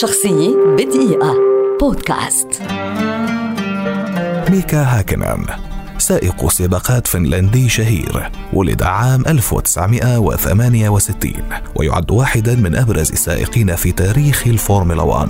شخصية بدقيقة. بودكاست. ميكا هاكنن سائق سباقات فنلندي شهير ولد عام 1968 ويعد واحدا من أبرز السائقين في تاريخ الفورمولا 1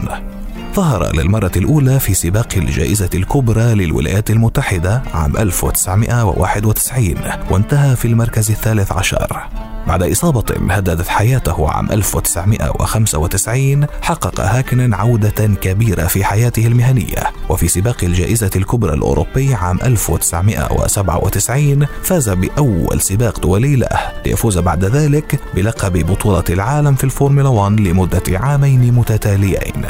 ظهر للمرة الأولى في سباق الجائزة الكبرى للولايات المتحدة عام 1991 وانتهى في المركز الثالث عشر. بعد إصابة هددت حياته عام 1995 حقق هاكنن عودة كبيرة في حياته المهنية. وفي سباق الجائزة الكبرى الأوروبي عام 1997 فاز بأول سباق دولي له. ليفوز بعد ذلك بلقب بطولة العالم في الفورمولا 1 لمدة عامين متتاليين.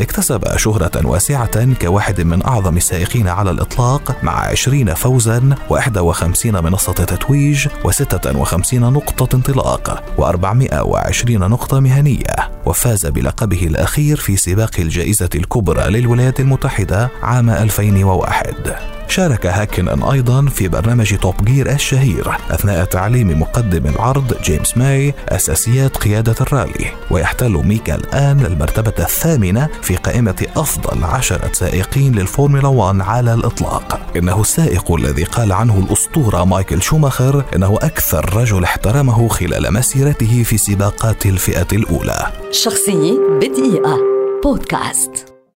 اكتسب شهرة واسعة كواحد من أعظم السائقين على الإطلاق مع 20 فوزا و51 منصة تتويج و56 نقطة انطلاق و420 نقطة مهنية وفاز بلقبه الأخير في سباق الجائزة الكبرى للولايات المتحدة عام 2001 شارك هاكنن أيضا في برنامج Top Gear الشهير أثناء تعليم مقدم العرض جيمس ماي أساسيات قيادة الرالي. ويحتل ميكا الآن المرتبة الثامنة في قائمة أفضل عشرة سائقين للفورمولا 1 على الإطلاق. إنه السائق الذي قال عنه الأسطورة مايكل شوماخر إنه أكثر رجل احترمه خلال مسيرته في سباقات الفئة الأولى. شخصية بدقيقة. بودكاست.